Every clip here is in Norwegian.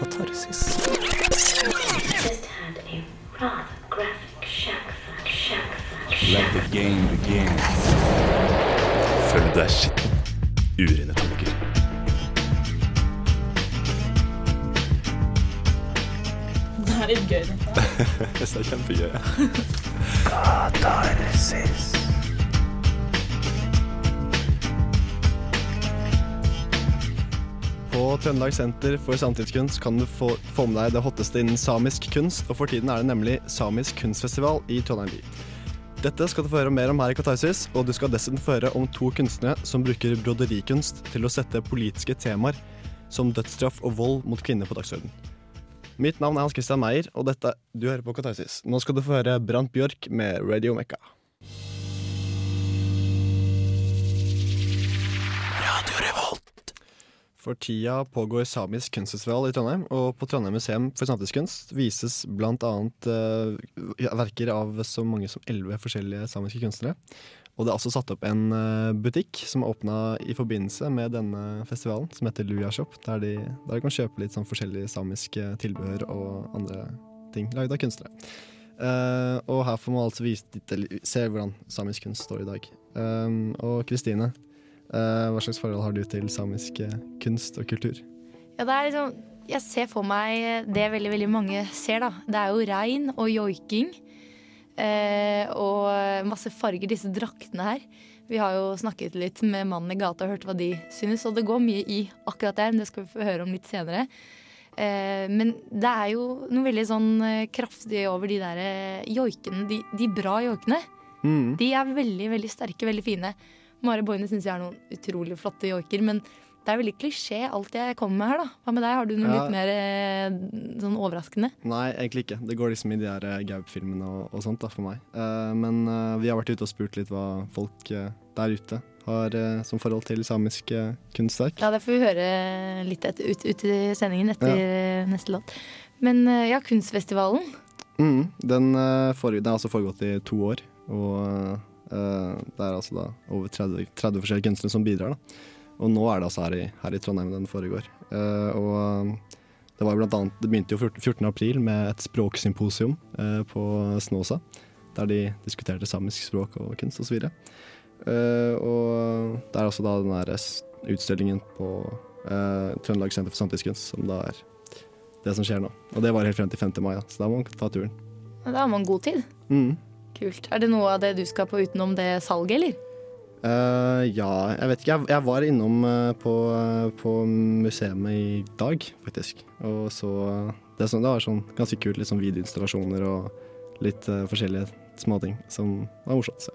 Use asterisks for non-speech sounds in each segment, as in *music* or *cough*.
katarsis. Følg deg skitten. Urene tanker. Det er litt gøy. det. *laughs* Det er kjempegøy. *laughs* Katarsis. På Trøndelag Senter for samtidskunst kan du få, få med deg det hotteste innen samisk kunst, og for tiden er det nemlig Samisk kunstfestival i Trondheim by. Dette skal du få høre mer om her i Katarsis, og du skal dessuten få høre om to kunstnere som bruker broderikunst til å sette politiske temaer som dødsstraff og vold mot kvinner på dagsordenen. Mitt navn er Hans Christian Meyer, og dette du hører på Katarsis. Nå skal du få høre Brant Bjørk med Radio Mekka. For tida pågår Samisk kunstfestival i Trondheim, og på Trondheim museum for samtidskunst vises bl.a. Uh, verker av så mange som elleve forskjellige samiske kunstnere. Og det er også satt opp en eh, butikk som er åpna i forbindelse med denne festivalen, som heter Lujashop, der, de, der de kan kjøpe litt sånn forskjellige samiske tilbehør og andre ting lagd av kunstnere. Uh, og her får man altså vise, se hvordan samisk kunst står i dag. Um, og Kristine, eh, hva slags forhold har du til samisk eh, kunst og kultur? Ja, det er liksom Jeg ser for meg det veldig, veldig mange ser, da. Det er jo regn og joiking. Eh, og masse farger, disse draktene her. Vi har jo snakket litt med mannen i gata og hørt hva de synes, og det går mye i akkurat det. Men det skal vi få høre om litt senere. Eh, men det er jo noe veldig sånn eh, kraftig over de der eh, joikene. De, de bra joikene. Mm. De er veldig, veldig sterke, veldig fine. Mare Boine syns jeg er noen utrolig flotte joiker, men det er veldig klisjé alt jeg kommer med her, da. Hva med deg, har du noe Ja. litt mer eh, sånn overraskende? Nei, egentlig ikke. Det går liksom i de her eh, Gaup-filmene og, og sånt da, for meg. Uh, men uh, vi har vært ute og spurt litt hva folk uh, der ute har som forhold til samisk kunstverk. Ja, det får vi høre litt etter, ut, ut i sendingen etter ja. neste låt. Men ja, Kunstfestivalen. Mm, den, den har altså foregått i to år, og det er altså da over 30, 30 forskjellige kunstnere som bidrar. da. Og nå er det altså her i, her i Trondheim den foregår. Eh, og eh, det var jo blant annet, det begynte jo 14. 14. april med et språksymposium eh, på Snåsa, der de diskuterte samisk språk og kunst osv. Uh, og det er også da den der utstillingen på uh, Trøndelag Senter for samtidskunst som da er det som skjer nå. Og det var helt frem til 5. mai, da, så da må man ta turen. Da har man god tid. Mm. Kult. Er det noe av det du skal på utenom det salget, eller? Uh, ja, jeg vet ikke. Jeg, jeg var innom uh, på, uh, på museet i dag, faktisk. Og så Det, sånn, det var sånn ganske kult. Litt sånn videoinstallasjoner og litt forskjellige småting som var morsomt Så.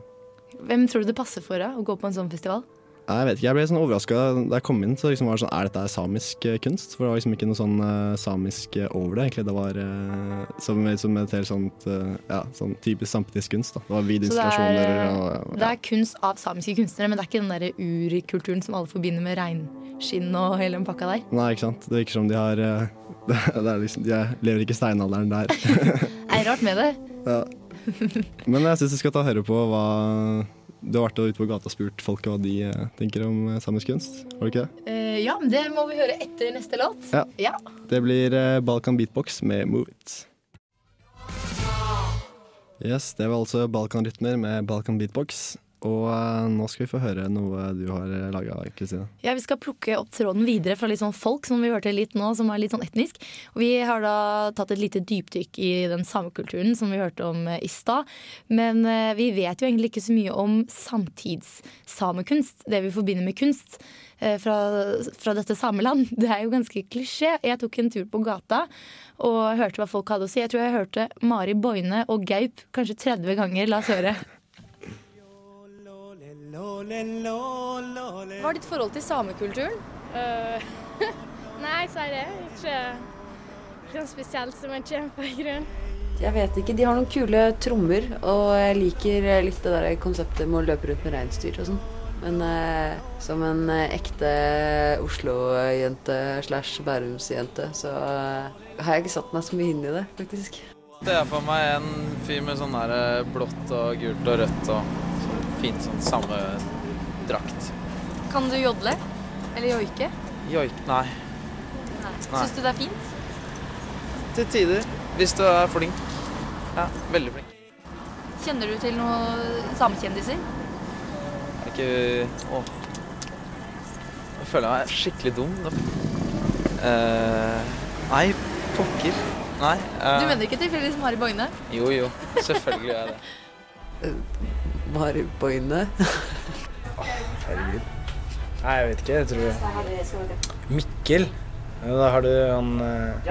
Hvem tror du det passer for deg å gå på en sånn festival? Jeg vet ikke, jeg ble sånn overraska da jeg kom inn. Så liksom var det sånn, Er dette samisk eh, kunst? For det var liksom ikke noe sånn uh, samisk eh, over det, egentlig. Det var uh, som, som et helt sånt uh, Ja, sånn typisk samtidig kunst. da. Det var videoinstallasjoner og... og Det er kunst av samiske kunstnere, men det er ikke den der urkulturen som alle forbinder med reinskinn og hele den pakka der. Nei, ikke sant. Det virker som de har *laughs* liksom, De er- lever ikke steinalderen der. *laughs* Det er rart med det. ja. Men jeg syns vi skal ta og høre på hva Du har vært ute på gata og spurt folk hva de eh, tenker om eh, samisk kunst. Har du ikke det? Eh, ja, det må vi høre etter neste låt. Ja. ja. Det blir Balkan Beatbox med Move It. Yes, det var altså Balkan-rytmer med Balkan Beatbox. Og eh, nå skal vi få høre noe du har uh, laga, Kristine. Ja, Vi skal plukke opp tråden videre fra litt sånn folk, som vi hørte litt nå, som er litt sånn etnisk. Og vi har da tatt et lite dypdykk i den samekulturen som vi hørte om eh, i stad. Men eh, vi vet jo egentlig ikke så mye om samtidssamekunst, det vi forbinder med kunst. eh, Fra, fra dette sameland. *laughs* Det er jo ganske klisjé. Jeg tok en tur på gata og hørte hva folk hadde å si. Jeg tror jeg hørte Mari Boine og Gaup kanskje 30 ganger. La oss høre. Hva er ditt forhold til samekulturen? Uh, *laughs* nei, det. Ikke, ikke noe spesielt som jeg kommer på i grunnen. Jeg vet ikke. De har noen kule trommer, og jeg liker litt det der konseptet med å løpe rundt med reinsdyr og sånn. Men eh, som en eh, ekte Oslo-jente slash Bærumsjente, så eh, har jeg ikke satt meg så mye inn i det, faktisk. Det er for meg en fyr med sånn her eh, blått og gult og rødt og sånn fint sånn samme drakt. Kan du jodle? Eller joike? Joik, nei. Nei. Nei. Syns du det er fint? til tider. Hvis du er flink. Ja, veldig flink. Kjenner du til noen samekjendiser? Er ikke Åh. Jeg føler meg skikkelig dum. Eh, nei, pokker. Nei. Uh... Du mener ikke tilfeldigvis Mari Bogne? Jo, jo. Selvfølgelig gjør jeg det. *laughs* Mari oh, Herregud. Nei, jeg vet ikke. Jeg tror Mikkel. Ja, da har du han eh,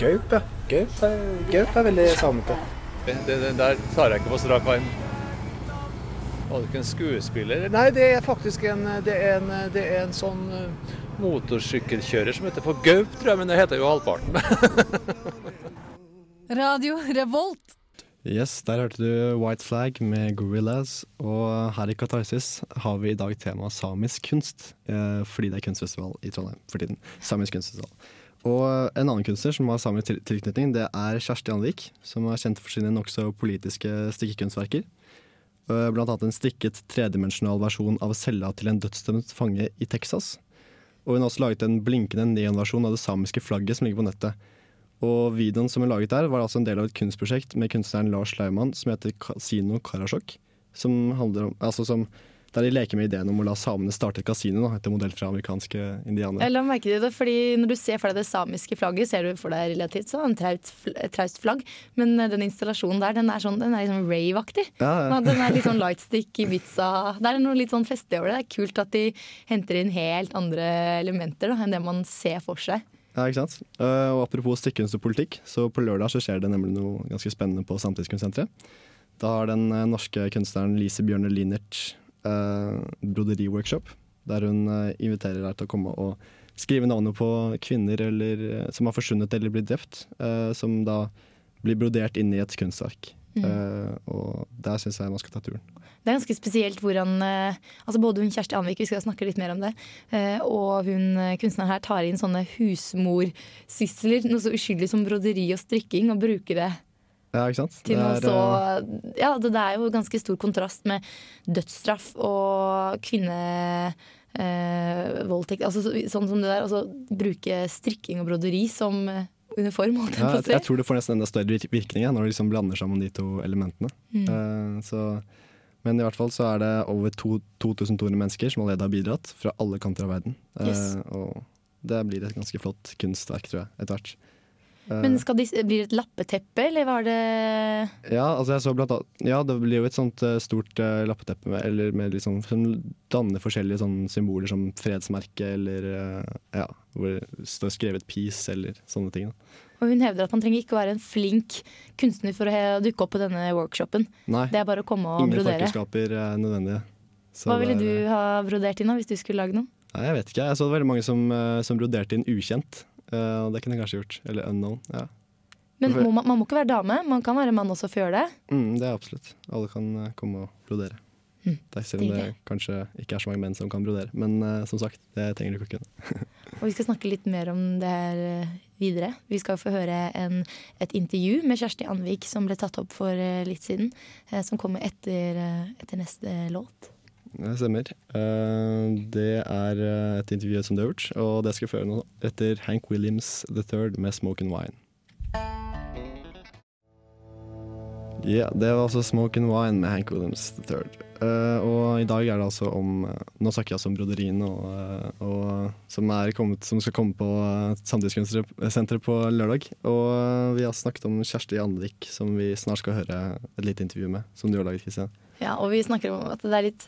Gaup, ja. Gaup er, Gaup er veldig samete. Det, det der tar jeg ikke på strak arm. Var det ikke en skuespiller? Nei, det er faktisk en, det er en, det er en sånn eh, motorsykkelkjører som heter på Gaup, tror jeg, men det heter jo halvparten. *laughs* Radio Revolt. Yes, Der hørte du White Flag med Gorillas. Og her i Katarsis har vi i dag temaet samisk kunst. Eh, fordi det er kunstfestival i Trondheim for tiden. Samisk kunstfestival. Og en annen kunstner som har samisk tilknytning, det er Kjersti Anvik. Som er kjent for sine nokså politiske stikkekunstverker. Eh, Blant annet en strikket tredimensjonal versjon av cella til en dødsdømt fange i Texas. Og hun har også laget en blinkende neonversjon av det samiske flagget som ligger på nettet. Og videoen som er laget der, var altså en del av et kunstprosjekt med kunstneren Lars Laumann som heter Kasino Karasjok. Som handler om, altså som, Der de leker med ideen om å la samene starte et kasino da, etter modell fra amerikanske indianere. Jeg la merke til det, fordi Når du ser for deg det samiske flagget, ser du for deg relativt sånn traust flagg. Men eh, den installasjonen der, den er, sånn, den er liksom rave-aktig. Ja, ja. Ja, Den er litt sånn lightstick, Ibiza. Det er noe litt sånn festlig over det. Det er kult at de henter inn helt andre elementer da, enn det man ser for seg. Ja, ikke sant? Eh, og apropos stikkunst og politikk, så på lørdag så skjer det nemlig noe ganske spennende på Samtidskunstsenteret. Da har den eh, norske kunstneren Lise Bjørne Linert uh, broderiworkshop, der hun eh, inviterer deg til å komme og skrive navnet på kvinner eller, eh, som har forsvunnet eller blitt drept, eh, som da blir brodert inn i et kunstverk. Mm. Eh, og der syns jeg man skal ta turen. Det er ganske spesielt hvordan uh, altså Både hun Kjersti Anvik, vi skal snakke litt mer om det, uh, og hun eh, kunstneren her tar inn sånne husmorsysler, noe så uskyldig som broderi og strikking, og bruker det Ja, ikke sant? til Det noe så eh, Ja, det, det er jo ganske stor kontrast med dødsstraff og kvinnevoldtekt. altså så- sånn som det der. Altså bruke strikking og broderi som eh, uniform, holdt jeg ja, på jeg, å si. jeg tror det får nesten enda større virkning når du liksom blander sammen de to elementene. Mm. Uh, så, men i hvert fall så er det over to- 2200 mennesker som allerede har bidratt, fra alle kanter av verden. Eh, Yes. og det blir et ganske flott kunstverk, tror jeg, etter hvert. Eh, Men skal de, blir det et lappeteppe, eller var det ja, altså jeg så blant annet, ja, det blir jo et sånt eh, stort uh, lappeteppe med, eller med liksom, som danner forskjellige sånne symboler som fredsmerke, eller uh, ja, hvor det står skrevet 'peace', eller sånne ting. Da. Og hun hevder at man trenger ikke å være en flink kunstner for å dukke opp på denne workshopen. Nei, Det er bare å komme og ingen brodere. forkunnskaper er nødvendige. Så Hva ville er- du ha brodert inn da, hvis du skulle lage noe? Nei, jeg vet ikke. Jeg så veldig mange som, eh, som broderte inn ukjent. Og det kunne jeg kanskje gjort. Eller unknown. Ja. Men må man, man må ikke være dame, man kan være mann også for å gjøre det. Mm, det er absolutt. Alle kan eh, komme og brodere. Mm, Det er selv om det kanskje ikke er så mange menn som kan brodere. Men uh, som sagt, det trenger du ikke kunne. *laughs* Og vi skal snakke litt mer om det her videre. Vi skal få høre en, et intervju med Kjersti Anvik som ble tatt opp for litt siden. Som kommer etter, etter neste låt. Det stemmer. Eh, det er eh, et intervju som du har gjort, og det skal jeg føre nå etter Hank Williams III med 'Smoke and Wine'. Ja, det var altså 'Smoke and Wine' med Hank Williams III. Eh, og i dag er det altså om Nå snakker jeg altså om broderien, og, og, som, kommet, som skal komme på Samtidskunstsenteret på lørdag. Og vi har snakket om Kjersti Andvik, som vi snart skal høre et lite intervju med. Som du har laget, Kristian. Ja, og vi snakker om at det er litt,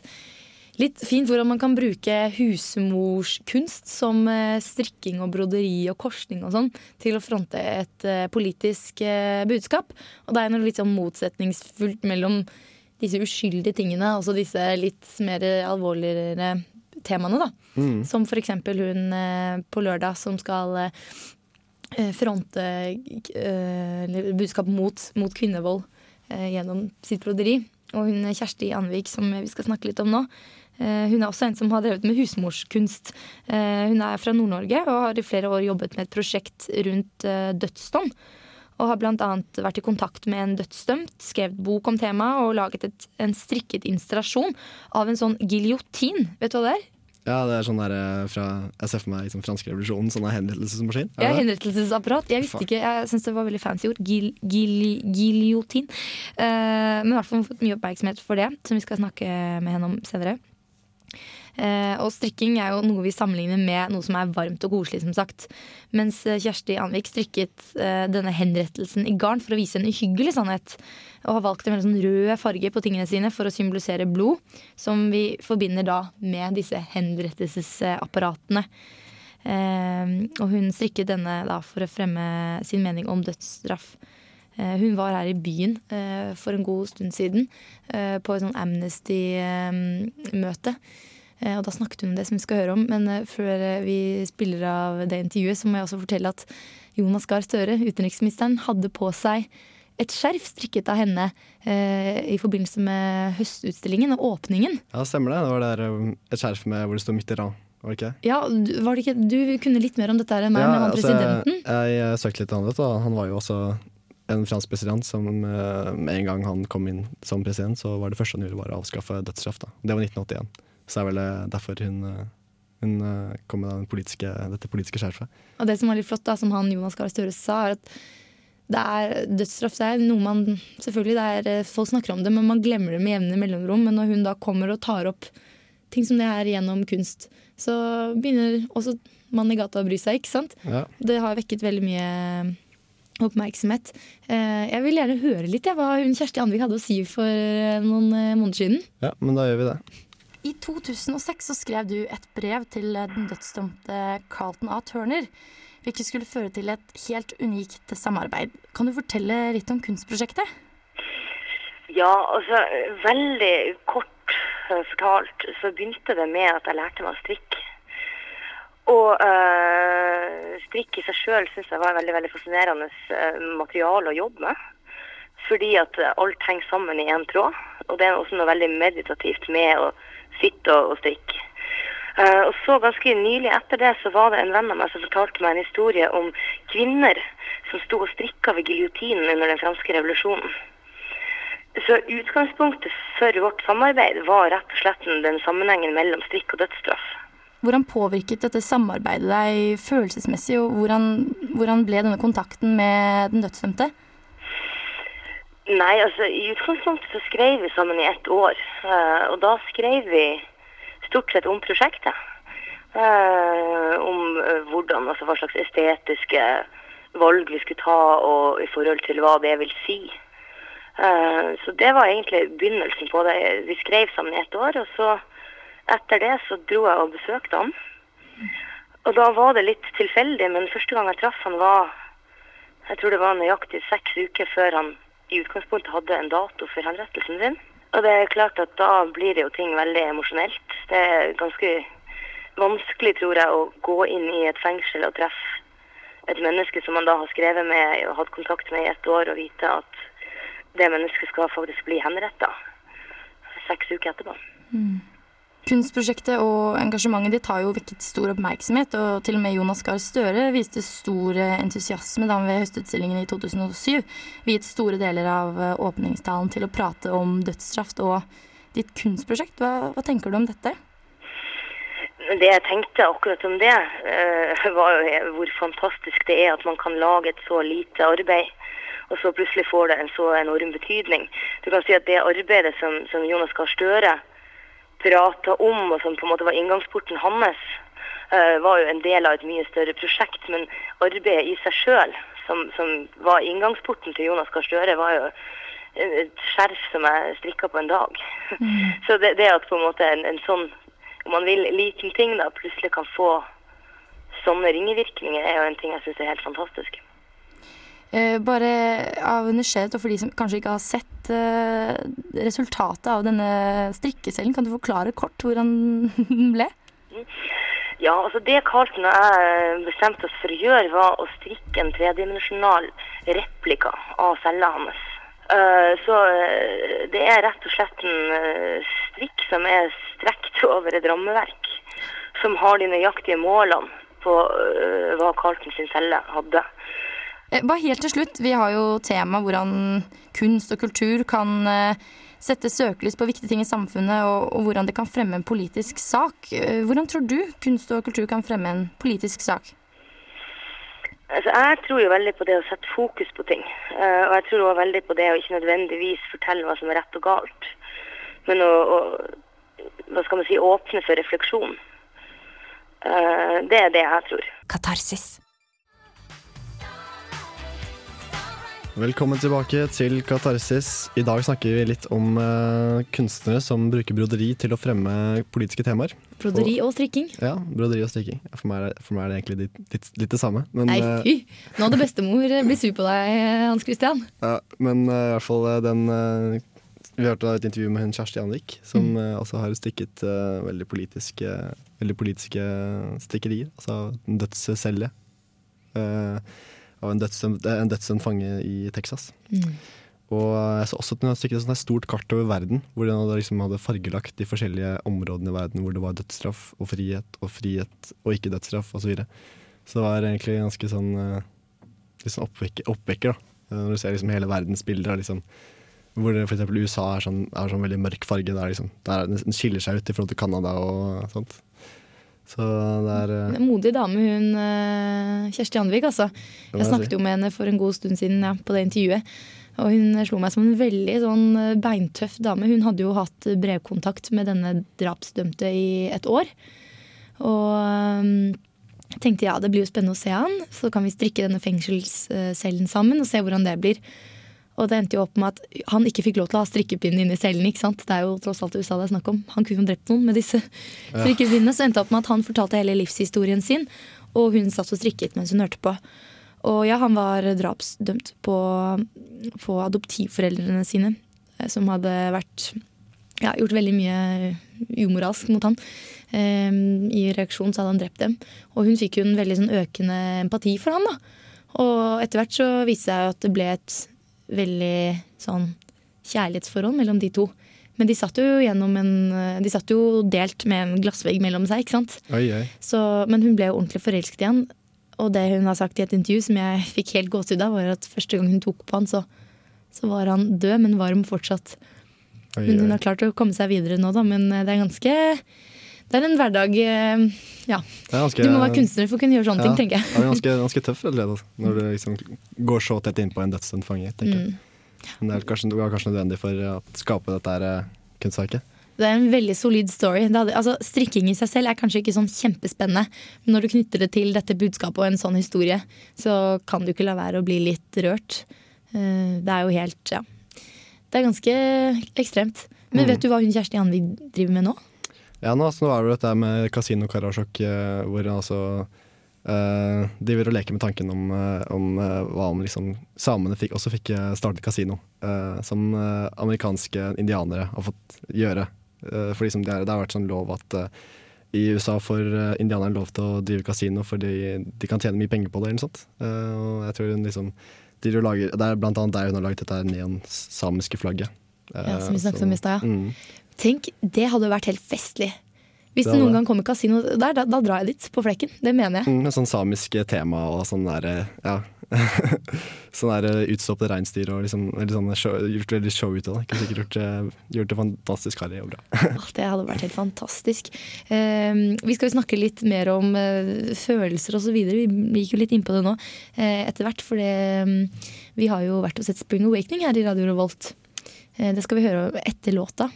litt fint hvordan man kan bruke husmorskunst som eh, strikking og broderi og korsning og sånn til å fronte et eh, politisk eh, budskap. Og det er noe litt sånn motsetningsfullt mellom disse uskyldige tingene og så disse litt mer alvorligere temaene, da. Mm. Som for eksempel hun på lørdag som skal fronte budskap mot, mot kvinnevold gjennom sitt broderi. Og hun Kjersti Anvik, som vi skal snakke litt om nå, eh, hun er også en som har drevet med husmorskunst. Eh, hun er fra Nord-Norge og har i flere år jobbet med et prosjekt rundt eh, dødsdom. Og har bl.a. vært i kontakt med en dødsdømt, skrevet bok om temaet og laget et, en strikket installasjon av en sånn giljotin. Vet du hva det er? Ja, det er sånn der eh, fra Jeg ser for meg liksom, franske revolusjonen, sånn henrettelsesmaskin. Ja, henrettelsesapparat. Jeg visste ikke, jeg syns det var veldig fancy ord. Gil, gil, giljotin. Eh, men i hvert fall har fått mye oppmerksomhet for det, som vi skal snakke med henne om senere. Eh, og strikking er jo noe vi sammenligner med noe som er varmt og koselig, som sagt. Mens eh, Kjersti Anvik strikket eh, denne henrettelsen i garn for å vise en uhyggelig sannhet. Og har valgt en veldig sånn rød farge på tingene sine for å symbolisere blod, som vi forbinder da med disse henrettelsesapparatene. Eh, og hun strikket denne da for å fremme sin mening om dødsstraff. Eh, hun var her i byen eh, for en god stund siden på et sånn Amnesty-møte. Eh, og da snakket hun om det som vi skal høre om. Men eh, før eh, vi spiller av det intervjuet, så må jeg også fortelle at Jonas Gahr Støre, utenriksministeren, hadde på seg et skjerf strikket av henne eh, i forbindelse med høstutstillingen og åpningen. Ja, stemmer det. Det var der um, et skjerf med hvor det sto 'Mitterrand'. Var det ikke? Ja, var det ikke, du kunne litt mer om dette enn meg, Ja, med han altså, presidenten. jeg, jeg søkte litt annet, og han var jo også en fransk president som eh, med en gang han kom inn som president, så var det første han gjorde var å avskaffe dødsstraff. Det var 1981. Så er vel det derfor hun, eh, hun eh, kom med den politiske, dette politiske skjerfet. Og det som var litt flott, da, som han Jonas Gahr Støre sa, er at det er dødsstraff det er noe man Selvfølgelig, det er, eh, folk snakker om det, men man glemmer det med jevne mellomrom. Men når hun da kommer og tar opp ting som det her gjennom kunst, så begynner også mannen i gata å bry seg, ikke sant? Ja. Det har vekket veldig mye oppmerksomhet. Eh, Jeg vil gjerne høre litt jeg, hva hun Kjersti Andvik hadde å si for eh, noen eh, måneder siden. ja, men da gjør vi det. I 2006 så skrev du et brev til den dødsdømte Carlton A. Turner, hvilket skulle føre til et helt unikt samarbeid. Kan du fortelle litt om kunstprosjektet? Ja, altså veldig kort eh, fortalt så begynte det med at jeg lærte meg å strikke. Og øh, strikk i seg sjøl syns jeg var veldig veldig fascinerende eh, materiale å jobbe med. Fordi at eh, alt henger sammen i én tråd. Og det er også noe veldig meditativt med å sitte og, og strikke. Uh, og så ganske nylig etter det så var det en venn av meg som fortalte meg en historie om kvinner som sto og strikka ved giljotinen under den franske revolusjonen. Så utgangspunktet for vårt samarbeid var rett og slett den sammenhengen mellom strikk og dødsstraff. Hvordan påvirket dette samarbeidet deg følelsesmessig, og hvordan, hvordan ble denne kontakten med den dødsdømte? Nei, altså i utgangspunktet så skrev vi sammen i ett år. eh, og da skrev vi stort sett om prosjektet. Eh, om eh, hvordan, altså hva slags estetiske valg vi skulle ta, og i forhold til hva det vil si. Så det var egentlig begynnelsen på det. Vi skrev sammen i ett år, og så etter det så dro jeg og besøkte han. Og da var det litt tilfeldig, men første gang jeg traff han var jeg tror det var nøyaktig seks uker før han i utgangspunktet hadde en dato for henrettelsen sin. Og det er klart at da blir det jo ting veldig emosjonelt. Det er ganske vanskelig, tror jeg, å gå inn i et fengsel og treffe et menneske som man da har skrevet med og hatt kontakt med i et år, og vite at det mennesket skal faktisk bli henretta seks uker etterpå. Kunstprosjektet og engasjementet ditt har jo vekket stor oppmerksomhet, og til og med Jonas Gahr Støre viste stor eh, entusiasme da han ved høstutstillingen i 2007 viet store deler av eh, åpningstalen til å prate om dødsstraff og ditt kunstprosjekt. Hva, hva tenker du om dette? Det jeg tenkte akkurat om det, eh, *laughs* var jo hvor fantastisk det er at man kan lage et så lite arbeid, og så plutselig får det en så enorm betydning. Du kan si at det arbeidet som, som Jonas Gahr Støre prata om, og som på en måte var inngangsporten hans, eh, var jo en del av et mye større prosjekt. Men arbeidet i seg sjøl, som, som var inngangsporten til Jonas Gahr Støre, var jo et skjerf som jeg strikka på en dag. *laughs* Så det, det at på en måte en, en sånn, om man vil, liten ting da plutselig kan få sånne ringevirkninger, er jo en ting jeg syns er helt fantastisk. Eh, bare av nysgjerrighet, og for de som kanskje ikke har sett eh, resultatet av denne strikkecellen, kan du forklare kort hvordan den *laughs* ble? Ja, altså det Carlton og jeg bestemte oss for å gjøre, var å strikke en tredimensjonal replika av cella hans. Eh, Så det er rett og slett en strikk som er strekt *laughs* over et rammeverk, som har de nøyaktige målene på hva Carlton sin celle hadde. Eh, Bare helt til slutt, vi har jo tema hvordan kunst og kultur kan eh, sette søkelys på viktige ting i samfunnet og, og hvordan det kan fremme en politisk sak. Eh, Hvordan tror du kunst og kultur kan fremme en politisk sak? Altså, jeg tror jo veldig på det å sette fokus på ting. Uh, og jeg tror også veldig på det å ikke nødvendigvis fortelle hva som er rett og galt, men å, å hva skal man si, åpne for refleksjon. Uh, det er det jeg tror. Katarsis. Velkommen tilbake til Katarsis. I dag snakker vi litt om uh, kunstnere som bruker broderi til å fremme politiske temaer. Broderi og strikking. Ja, broderi og strikking. For meg, er for meg er det egentlig litt, litt, litt det samme. Men, Nei, eh, fy! Nå hadde bestemor blitt sur på deg, Hans Christian. Ja, men uh, i hvert fall eh, den uh, Vi hørte et intervju med hun Kjersti Anvik, som Mm. eh, også har strikket eh, veldig, politiske, veldig politiske strikkerier. Altså dødscelle eh, av en dødsdømt, eh, en dødsdømt fange i Texas. Mm. Og jeg så også at hun hadde et stort kart over verden, hvor den hadde, liksom hadde fargelagt de forskjellige områdene i verden hvor det var dødsstraff og frihet og frihet og ikke dødsstraff osv. Så, videre. så det var egentlig ganske sånn liksom sånn oppvekker, oppvekker da. Eh, Når du ser liksom hele verdens bilder liksom hvor eksempel USA er sånn, er sånn veldig mørk farge. Der, liksom, der den skiller seg ut i forhold til Canada og sånt. Så det er uh... Modig dame, hun eh, Kjersti Andvik, altså. Jeg snakket jo med henne for en god stund siden ja, på det intervjuet. Og hun slo meg som en veldig sånn eh, beintøff dame. Hun hadde jo hatt brevkontakt med denne drapsdømte i et år. Og um, tenkte ja, det blir jo spennende å se han. Så kan vi strikke denne fengselscellen sammen og se hvordan det blir. Og det endte jo opp med at han ikke fikk lov til å ha strikkepinne inne i cellen. ikke sant? Det er jo tross alt USA det er snakk om. Han kunne jo drept noen med disse Ja. strikkepinnene. Så endte det opp med at han fortalte hele livshistorien sin, og hun satt og strikket mens hun hørte på. Og ja, han var drapsdømt på, på adoptivforeldrene sine, eh, som hadde vært ja, gjort veldig mye umoralsk mot han. Um, I reaksjon så hadde han drept dem. Og hun fikk jo en veldig sånn økende empati for han. da. Og etter hvert så viste det seg at det ble et veldig sånn kjærlighetsforhold mellom de to. Men de satt jo gjennom en De satt jo delt med en glassvegg mellom seg, ikke sant. Oi, oi. Så, men hun ble jo ordentlig forelsket i han. Og det hun har sagt i et intervju som jeg fikk helt gåsehud av, var at første gang hun tok på han, så, så var han død, men varm fortsatt. Oi, Men hun har klart å komme seg videre nå, da. Men det er ganske Det er en hverdag eh, Ja. Ganske- Du må være kunstner for å kunne gjøre sånne ting, tenker jeg. Det er ganske, ganske tøff slett, altså, når du liksom går så tett innpå en dødsdømt fange. jeg. Mm. Men det, er kanskje, var kanskje nødvendig for å skape dette eh, kunstverket. Det er en veldig solid story. Det hadde, altså, strikking i seg selv er kanskje ikke sånn kjempespennende, men når du knytter det til dette budskapet og en sånn historie, så kan du ikke la være å bli litt rørt. Eh, Det er jo helt Ja. Det er ganske ekstremt. Men Mm. vet du hva hun Kjersti Janvik driver med nå? Ja, nå, altså, nå er det dette med Casino Karasjok, eh, hvor altså uh, de vil leke med tanken om, eh, om hva om liksom samene fikk, også fikk eh, starte kasino. Uh, som amerikanske indianere har fått gjøre. Uh, for liksom det, er, det har vært sånn lov at i USA får indianerne lov til å drive kasino fordi de kan tjene mye penger på det. eller noe sånt. Og jeg tror hun liksom de lager, Det er blant annet der hun har laget dette neonsamiske flagget. Ja, som vi snakket så- om i stad. Mm. Tenk, det hadde vært helt festlig. Hvis Det det noen gang kommer kasino der, da, da drar jeg dit på flekken. Det mener jeg. Mm, sånn samisk tema og sånn der, ja. *laughs* sånn der utstoppede reinsdyr og liksom, sånn show, gjort veldig show ut av det. Kunne sikkert gjort, eh, gjort det fantastisk harry og bra. *laughs* oh, Det hadde vært helt fantastisk. Eh, vi skal jo snakke litt mer om eh, følelser osv. Vi gikk jo litt inn på det nå eh, etter hvert. For det, mm, vi har jo vært og sett Spring Awakening her i Radio Revolt. Eh, det skal vi høre etter låta.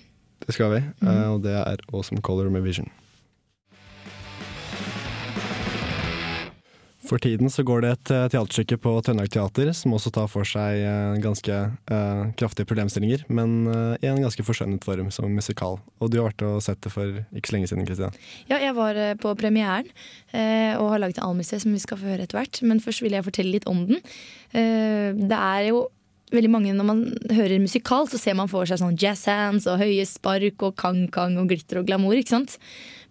Det skal vi, eh, og det er Awesome Color med Vision. For tiden så går det et eh, teaterstykke på Trøndelag Teater som også tar for seg eh, ganske uh, kraftige problemstillinger, men uh, i en ganske forskjønnet form som musikal. Og du har vært og sett det for ikke så lenge siden, Kristian. Ja, jeg var på premieren uh, og har laget en anmeldelse som vi skal få høre etter hvert. Men først vil jeg fortelle litt om den. Det er jo veldig mange Når man hører musikal, så ser man for seg sånn jazz hands og høye spark og kang-kang og glitter og glamour. ikke sant?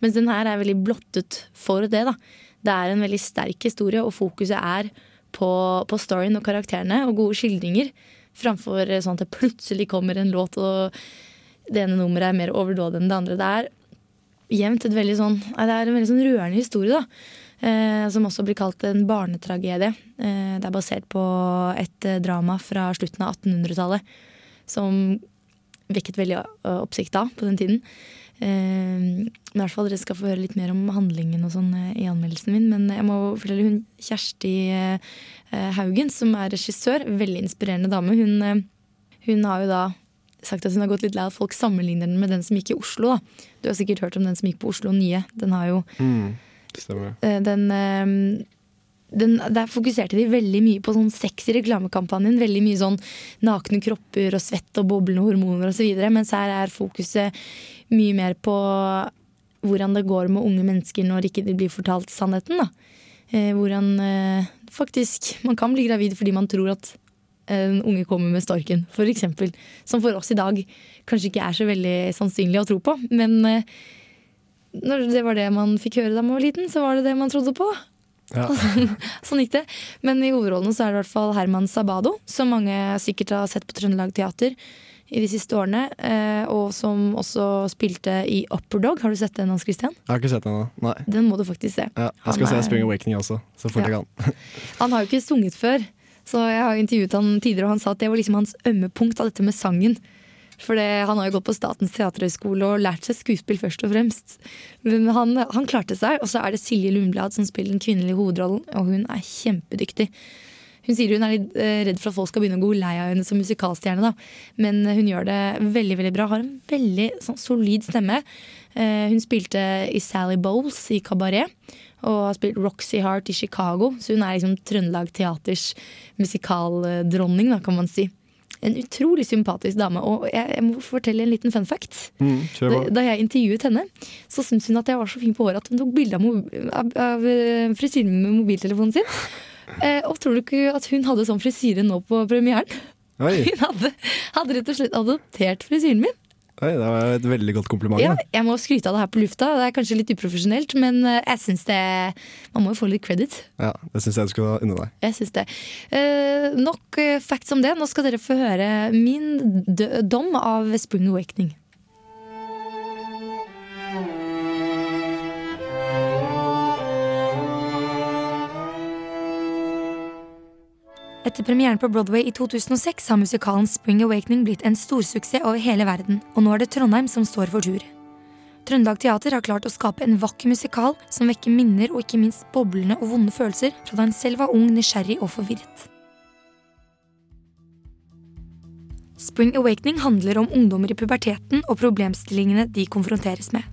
Mens den her er veldig blottet for det. da. Det er en veldig sterk historie, og fokuset er på, på storyen og karakterene og gode skildringer. Framfor sånn at det plutselig kommer en låt, og det ene nummeret er mer overdådig enn det andre. Det er jevnt et veldig sånn Det er en veldig sånn rørende historie, da. Eh, som også blir kalt en barnetragedie. Eh, det er basert på et eh, drama fra slutten av 1800-tallet som vekket veldig oppsikt da, på den tiden. Eh, i hvert fall Dere skal få høre litt mer om handlingen og sånn i anmeldelsen min. Men jeg må fortelle hun Kjersti Haugen, som er regissør, veldig inspirerende dame. Hun, hun har jo da sagt at hun har gått litt lei at folk sammenligner den med den som gikk i Oslo. da. Du har sikkert hørt om den som gikk på Oslo Nye. Den har jo Mm, stemmer. Eh, den, eh, den, Der fokuserte de veldig mye på sånn sex i reklamekampanjen. Veldig mye sånn nakne kropper og svett og boblende hormoner osv. Mens her er fokuset mye mer på hvordan det går med unge mennesker når ikke de blir fortalt sannheten. da. Eh, hvordan faktisk man kan bli gravid fordi man tror at en unge kommer med storken, eksempel. Som for oss i dag kanskje ikke er så veldig sannsynlig å tro på. Men når det var det man fikk høre da man var liten, så var det det man trodde på. Ja. *laughs* Sånn, sånn gikk det. Men i hovedrollene så er det i hvert fall Herman Sabado, som mange sikkert har sett på Trøndelag Teater i de siste årene. eh, Og som også spilte i Upper Dog. Har du sett den, Hans Christian? Jeg har ikke sett den ennå. Den må du faktisk se. Ja, jeg skal se er- Spring Awakening også, så fort Ja. jeg kan. *laughs* *laughs* Han har jo ikke sunget før, så jeg har intervjuet han tidligere, og han sa at det var liksom hans ømme punkt av dette med sangen. For det, han har jo gått på Statens teaterhøgskole og lært seg skuespill først og fremst. Men han, han klarte seg, og så er det Silje Lundblad som spiller den kvinnelige hovedrollen, og hun er kjempedyktig. Hun sier hun er litt eh, redd for at folk skal begynne å gå lei av henne som musikalstjerne, da. Men hun gjør det veldig veldig bra. Har en veldig sånn, solid stemme. Eh, hun spilte i Sally Bowles i Kabaret. Og har spilt Roxy Hart i Chicago. Så hun er liksom Trøndelag Teaters musikaldronning, da, kan man si. En utrolig sympatisk dame. Og jeg, jeg må fortelle en liten fun fact. Mm, Da, da jeg intervjuet henne, så syntes hun at jeg var så fin på håret at hun tok bilde av, av, av eh, frisyren med mobiltelefonen sin. Eh, og tror du ikke at hun hadde sånn frisyre nå på premieren? Oi, Hun hadde, hadde rett og slett adoptert frisyren min. Oi, det var et veldig godt kompliment. Ja, da. jeg må skryte av det her på lufta. Det er kanskje litt uprofesjonelt, men eh, jeg syns det Man må jo få litt credit. Ja, det syns jeg du skal unne deg. Jeg synes det. Eh, nok eh, facts om det. Nå skal dere få høre min dom av Spring Awakening. Etter premieren på Broadway i 2006 har musikalen Spring Awakening blitt en storsuksess over hele verden, og nå er det Trondheim som står for tur. Trøndelag Teater har klart å skape en vakker musikal som vekker minner og ikke minst boblende og vonde følelser fra da en selv var ung, nysgjerrig og forvirret. Spring Awakening handler om ungdommer i puberteten og problemstillingene de konfronteres med.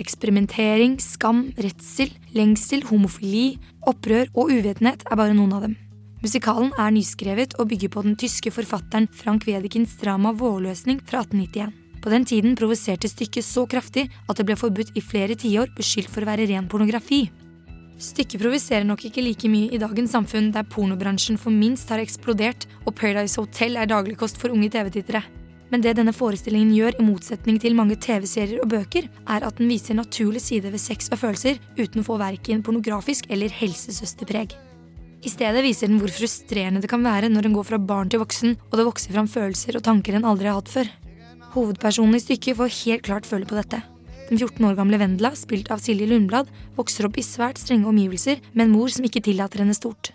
Eksperimentering, skam, redsel, lengsel, homofili, opprør og uvitenhet er bare noen av dem. Musikalen er nyskrevet og bygger på den tyske forfatteren Frank Wedekins drama Vårløsning fra 1891. På den tiden provoserte stykket så kraftig at det ble forbudt i flere tiår, beskyldt for å være ren pornografi. Stykket provoserer nok ikke like mye i dagens samfunn, der pornobransjen for minst har eksplodert og Paradise Hotel er dagligkost for unge TV-tittere. Men det denne forestillingen gjør, i motsetning til mange TV-serier og bøker, er at den viser naturlig side ved sex og følelser uten å få verken pornografisk eller helsesøsterpreg. I stedet viser den hvor frustrerende det kan være når en går fra barn til voksen, og det vokser fram følelser og tanker en aldri har hatt før. Hovedpersonen i stykket får helt klart føle på dette. Den 14 år gamle Vendela, spilt av Silje Lundblad, vokser opp i svært strenge omgivelser med en mor som ikke tillater henne stort.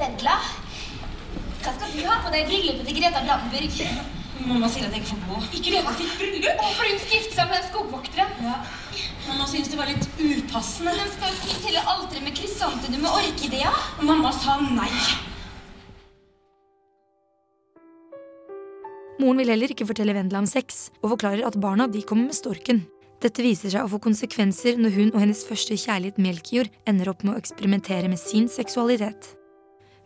Vendela, hva skal du ha på deg bryllupet til Greta Brandenburg? Mamma sier at jeg ikke får gå. Ikke Greta sitt bryllup? Fordi hun skal gifte seg med den skogvokteren. Ja. Mamma synes det var litt upassende. Den skal jo til alteret med krysantemum og orkidea. Mamma sa nei. Moren vil heller ikke fortelle Vendela om sex, og forklarer at barna de kommer med storken. Dette viser seg å få konsekvenser når hun og hennes første kjærlighet Melkjord ender opp med å eksperimentere med sin seksualitet.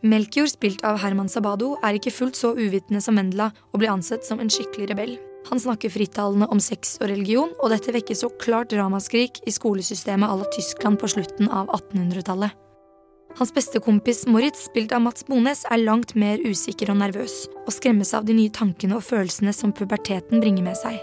Melkjord, spilt av Herman Sabado, er ikke fullt så uvitende som Vendela og blir ansett som en skikkelig rebell. Han snakker frittalende om sex og religion, og dette vekker så klart ramaskrik i skolesystemet à la Tyskland på slutten av 1800-tallet. Hans beste kompis Moritz, spilt av Mats Bones, er langt mer usikker og nervøs, og skremmes av de nye tankene og følelsene som puberteten bringer med seg.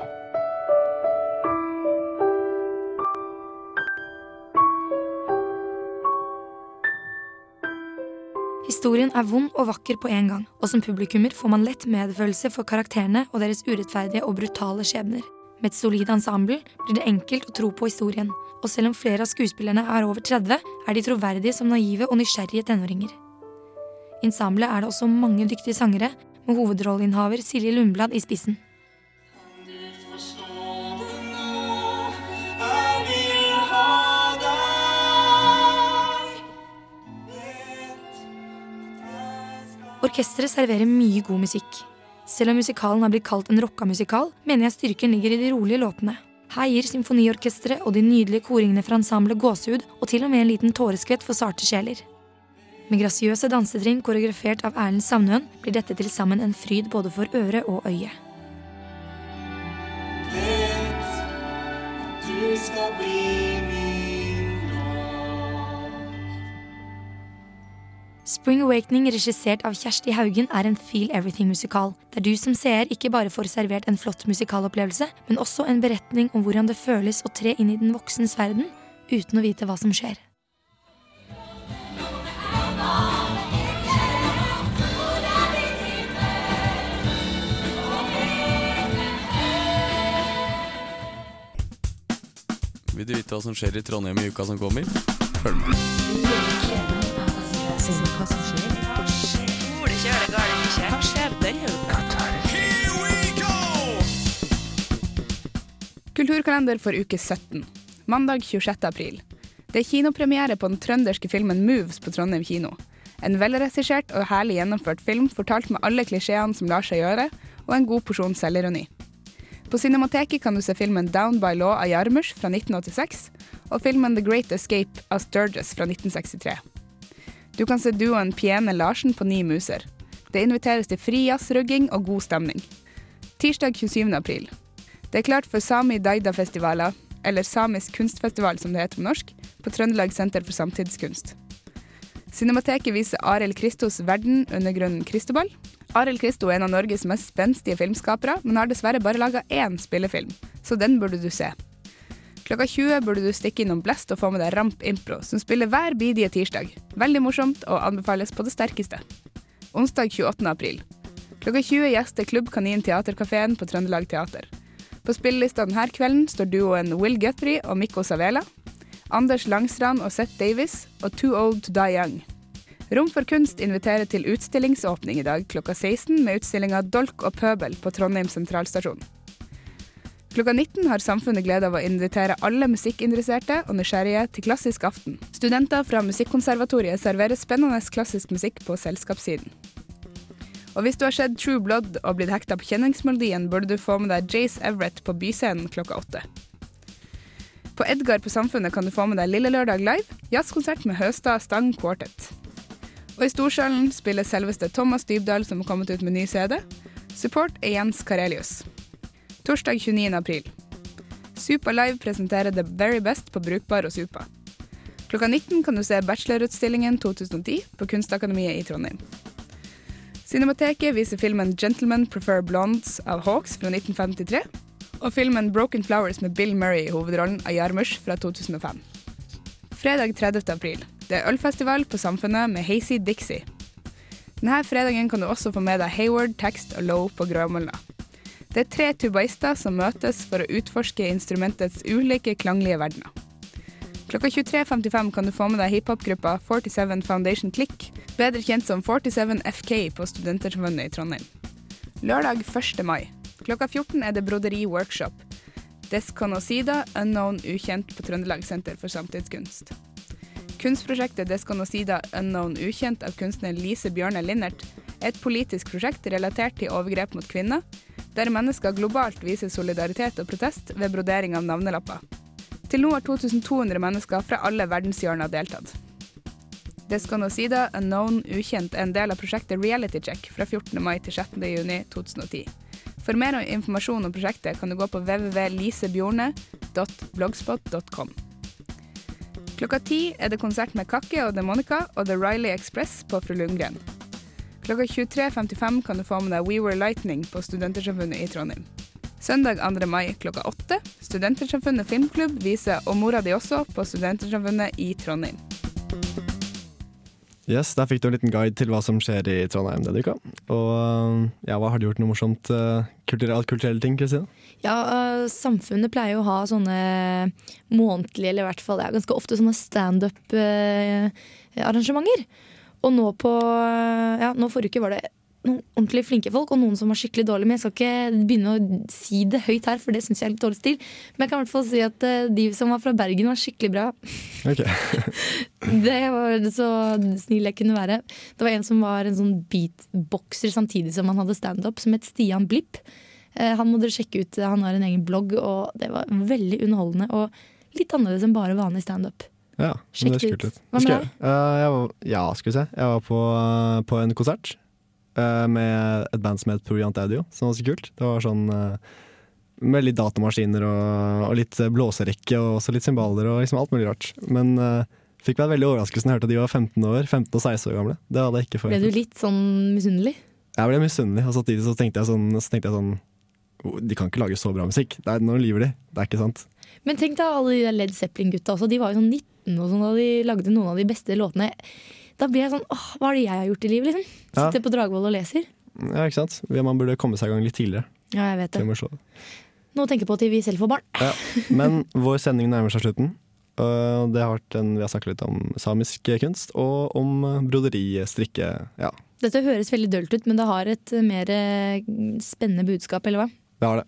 Historien er vond og vakker på en gang, og som publikummer får man lett medfølelse for karakterene og deres urettferdige og brutale skjebner. Med et solid ensemble blir det enkelt å tro på historien, og selv om flere av skuespillerne er over 30, er de troverdige som naive og nysgjerrige tenåringer. I ensemblet er det også mange dyktige sangere, med hovedrolleinnehaver Silje Lundblad i spissen. Orkesteret serverer mye god musikk. Selv om musikalen har blitt kalt en rocka musikal, mener jeg styrken ligger i de rolige låtene. Her gir symfoniorkesteret og de nydelige koringene fra ensemblet gåsehud, og til og med en liten tåreskvett for sarte sjeler. Med grasiøse dansetrinn koreografert av Erlend Savnøen blir dette til sammen en fryd både for øre og øye. Vet, Du skal bli Spring Awakening, regissert av Kjersti Haugen, er en Feel Everything-musikal, der du som seer ikke bare får servert en flott musikalopplevelse, men også en beretning om hvordan det føles å tre inn i den voksnes verden uten å vite hva som skjer. Vil du vite hva som skjer i Trondheim i uka som kommer? Følg med. Hva skjer denne uka? Kulturkalender for uke 17. Mandag 26. april. Det er kinopremiere på den trønderske filmen Moves på Trondheim kino. En velregissert og herlig gjennomført film fortalt med alle klisjeene som lar seg gjøre, og en god porsjon selvironi. På Cinemateket kan du se filmen Down by Law av Jarmusch fra 1986, og filmen The Great Escape av Sturges fra 1963. Du kan se duoen Piene Larsen på Ni muser. Det inviteres til fri jazzrugging og god stemning. Tirsdag 27. april. Det er klart for Sami Daida-festivaler, eller Samisk kunstfestival som det heter på norsk, på Trøndelag Senter for samtidskunst. Cinemateket viser Arild Kristos Verden under grunnen Kristoball. Arild Kristo er en av Norges mest spenstige filmskapere, men har dessverre bare laga én spillefilm, så den burde du se. Klokka 20 burde du stikke innom Blest og få med deg Ramp Impro, som spiller hver bidige tirsdag. Veldig morsomt og anbefales på det sterkeste. Onsdag 28. april. Klokka 20 gjester Klubb Kanin Teaterkafeen på Trøndelag Teater. På spillelista denne kvelden står duoen Will Guthrie og Mikko Savela, Anders Langstrand og Seth Davis og Too Old to Die Young. Rom for kunst inviterer til utstillingsåpning i dag klokka 16 med utstillinga Dolk og pøbel på Trondheim sentralstasjon. Klokka 19 har samfunnet glede av å invitere alle musikkinteresserte og nysgjerrige til Klassisk aften. Studenter fra Musikkonservatoriet serverer spennende klassisk musikk på selskapssiden. Og hvis du har sett True Blood og blitt hekta på kjenningsmelodien, burde du få med deg Jace Everett på Byscenen klokka åtte. På Edgar på Samfunnet kan du få med deg Lille Lørdag live, jazzkonsert med Høstad Stang Quartet. Og i Storsalen spiller selveste Thomas Dybdahl, som har kommet ut med ny CD. Support er Jens Karelius. Torsdag 29. april. Supa Live presenterer The Very Best på Brukbar og Supa. Klokka 19 kan du se Bachelorutstillingen 2010 på Kunstakademiet i Trondheim. Cinemateket viser filmen 'Gentlemen Prefer Blondes' av Hawks fra 1953, og filmen 'Broken Flowers' med Bill Murray i hovedrollen av Jarmusch fra 2005. Fredag 30. april. Det er ølfestival på Samfunnet med Hazy Dixie. Denne fredagen kan du også få med deg Hayward, Text og Low på Grømølna. Det er tre tubaister som møtes for å utforske instrumentets ulike klanglige verdener. Klokka 23.55 kan du få med deg hiphopgruppa 47 Foundation Click, bedre kjent som 47 FK på Studentersamfunnet i Trondheim. Lørdag 1. mai. Klokka 14 er det broderi workshop. Desconocida, unknown ukjent på Trøndelag Senter for samtidskunst. Kunstprosjektet Desconocida unknown ukjent av kunstner Lise Bjørne Linnert er et politisk prosjekt relatert til overgrep mot kvinner, der mennesker globalt viser solidaritet og protest ved brodering av navnelapper. Til nå har 2200 mennesker fra alle verdenshjørner deltatt. Desconocida unknown ukjent er en del av prosjektet Reality Check fra 14. mai til 16. juni 2010. For mer informasjon om prosjektet kan du gå på www.lisebjorne.blogspot.com. Klokka ti er det konsert med Kakke og Demonica og The Riley Express på Fru Lundgren. Klokka 23.55 kan du få med deg We Were Lightning på Studentersamfunnet i Trondheim. Søndag 2. mai klokka 8. Studentersamfunnet filmklubb viser Og mora di også på Studentersamfunnet i Trondheim. Yes, Der fikk du en liten guide til hva som skjer i Trondheim denne uka. Og ja, hva har du gjort noe morsomt kulturelt, kulturelle, ting, Kristina? Ja, uh, Samfunnet pleier jo å ha sånne månedlige, eller i hvert fall ja, ganske ofte sånne standup-arrangementer. Og nå på ja, nå forrige uke var det noen ordentlig flinke folk, og noen som var skikkelig dårlige. Men jeg skal ikke begynne å si det høyt her, for det syns jeg er litt dårlig stil. Men jeg kan i hvert fall si at eh, de som var fra Bergen, var skikkelig bra. Ok. *laughs* Det var så snill jeg kunne være. Det var en som var en sånn beatboxer samtidig som han hadde standup, som het Stian Blipp. Eh, Han må dere sjekke ut. Han har en egen blogg, og det var veldig underholdende. Og litt annerledes enn bare vanlig standup. Ja, Sjekk det ut. ut. Hva med deg? var, ja, skal vi se. Jeg var på, eh, på en konsert uh, med et band som het Proviant Audio, som var så kult. Det var sånn uh, med litt datamaskiner og, og litt blåserekke og også litt cymbaler og liksom alt mulig rart. Men uh, fikk meg veldig overraskelse da jeg hørte at de var 15 år, 15 og 16 år gamle. Det hadde jeg ikke Ble du litt sånn misunnelig? Jeg ble misunnelig, og samtidig så tenkte jeg sånn, så tenkte jeg sånn «Oh, De kan ikke lage så bra musikk. Det er, nå lyver de. Det er ikke sant. Men tenk da alle de Led Zeppelin-gutta også. De var jo sånn 19 og sånn da de lagde noen av de beste låtene. Da blir jeg sånn åh, hva er det jeg har gjort i livet, liksom? Ja. Sitter på Dragvoll og leser. Ja, ikke sant? Man burde komme seg i gang litt tidligere. Ja, jeg vet det. det. å tenke på til vi selv får barn. Ja, men vår sending nærmer seg slutten. Det har vært en, vi har snakket litt om samisk kunst og om broderi, strikke. Ja, Dette høres veldig dølt ut, men det har et mer spennende budskap, eller hva? Det har det.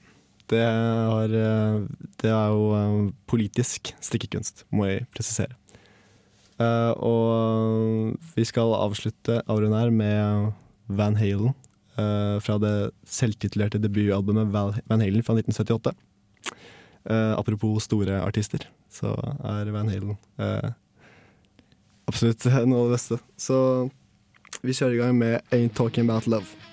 Det, har, eh, det er jo eh, politisk strikkekunst, må jeg presisere. Uh, og vi skal avslutte auraen her med Van Halen Uh, fra det selvtitulerte debutalbumet Van Halen fra 1978. Uh, apropos store artister, så er Van Halen absolutt *laughs* noe av det beste. Så vi kjører i gang med Ain't Talking About Love.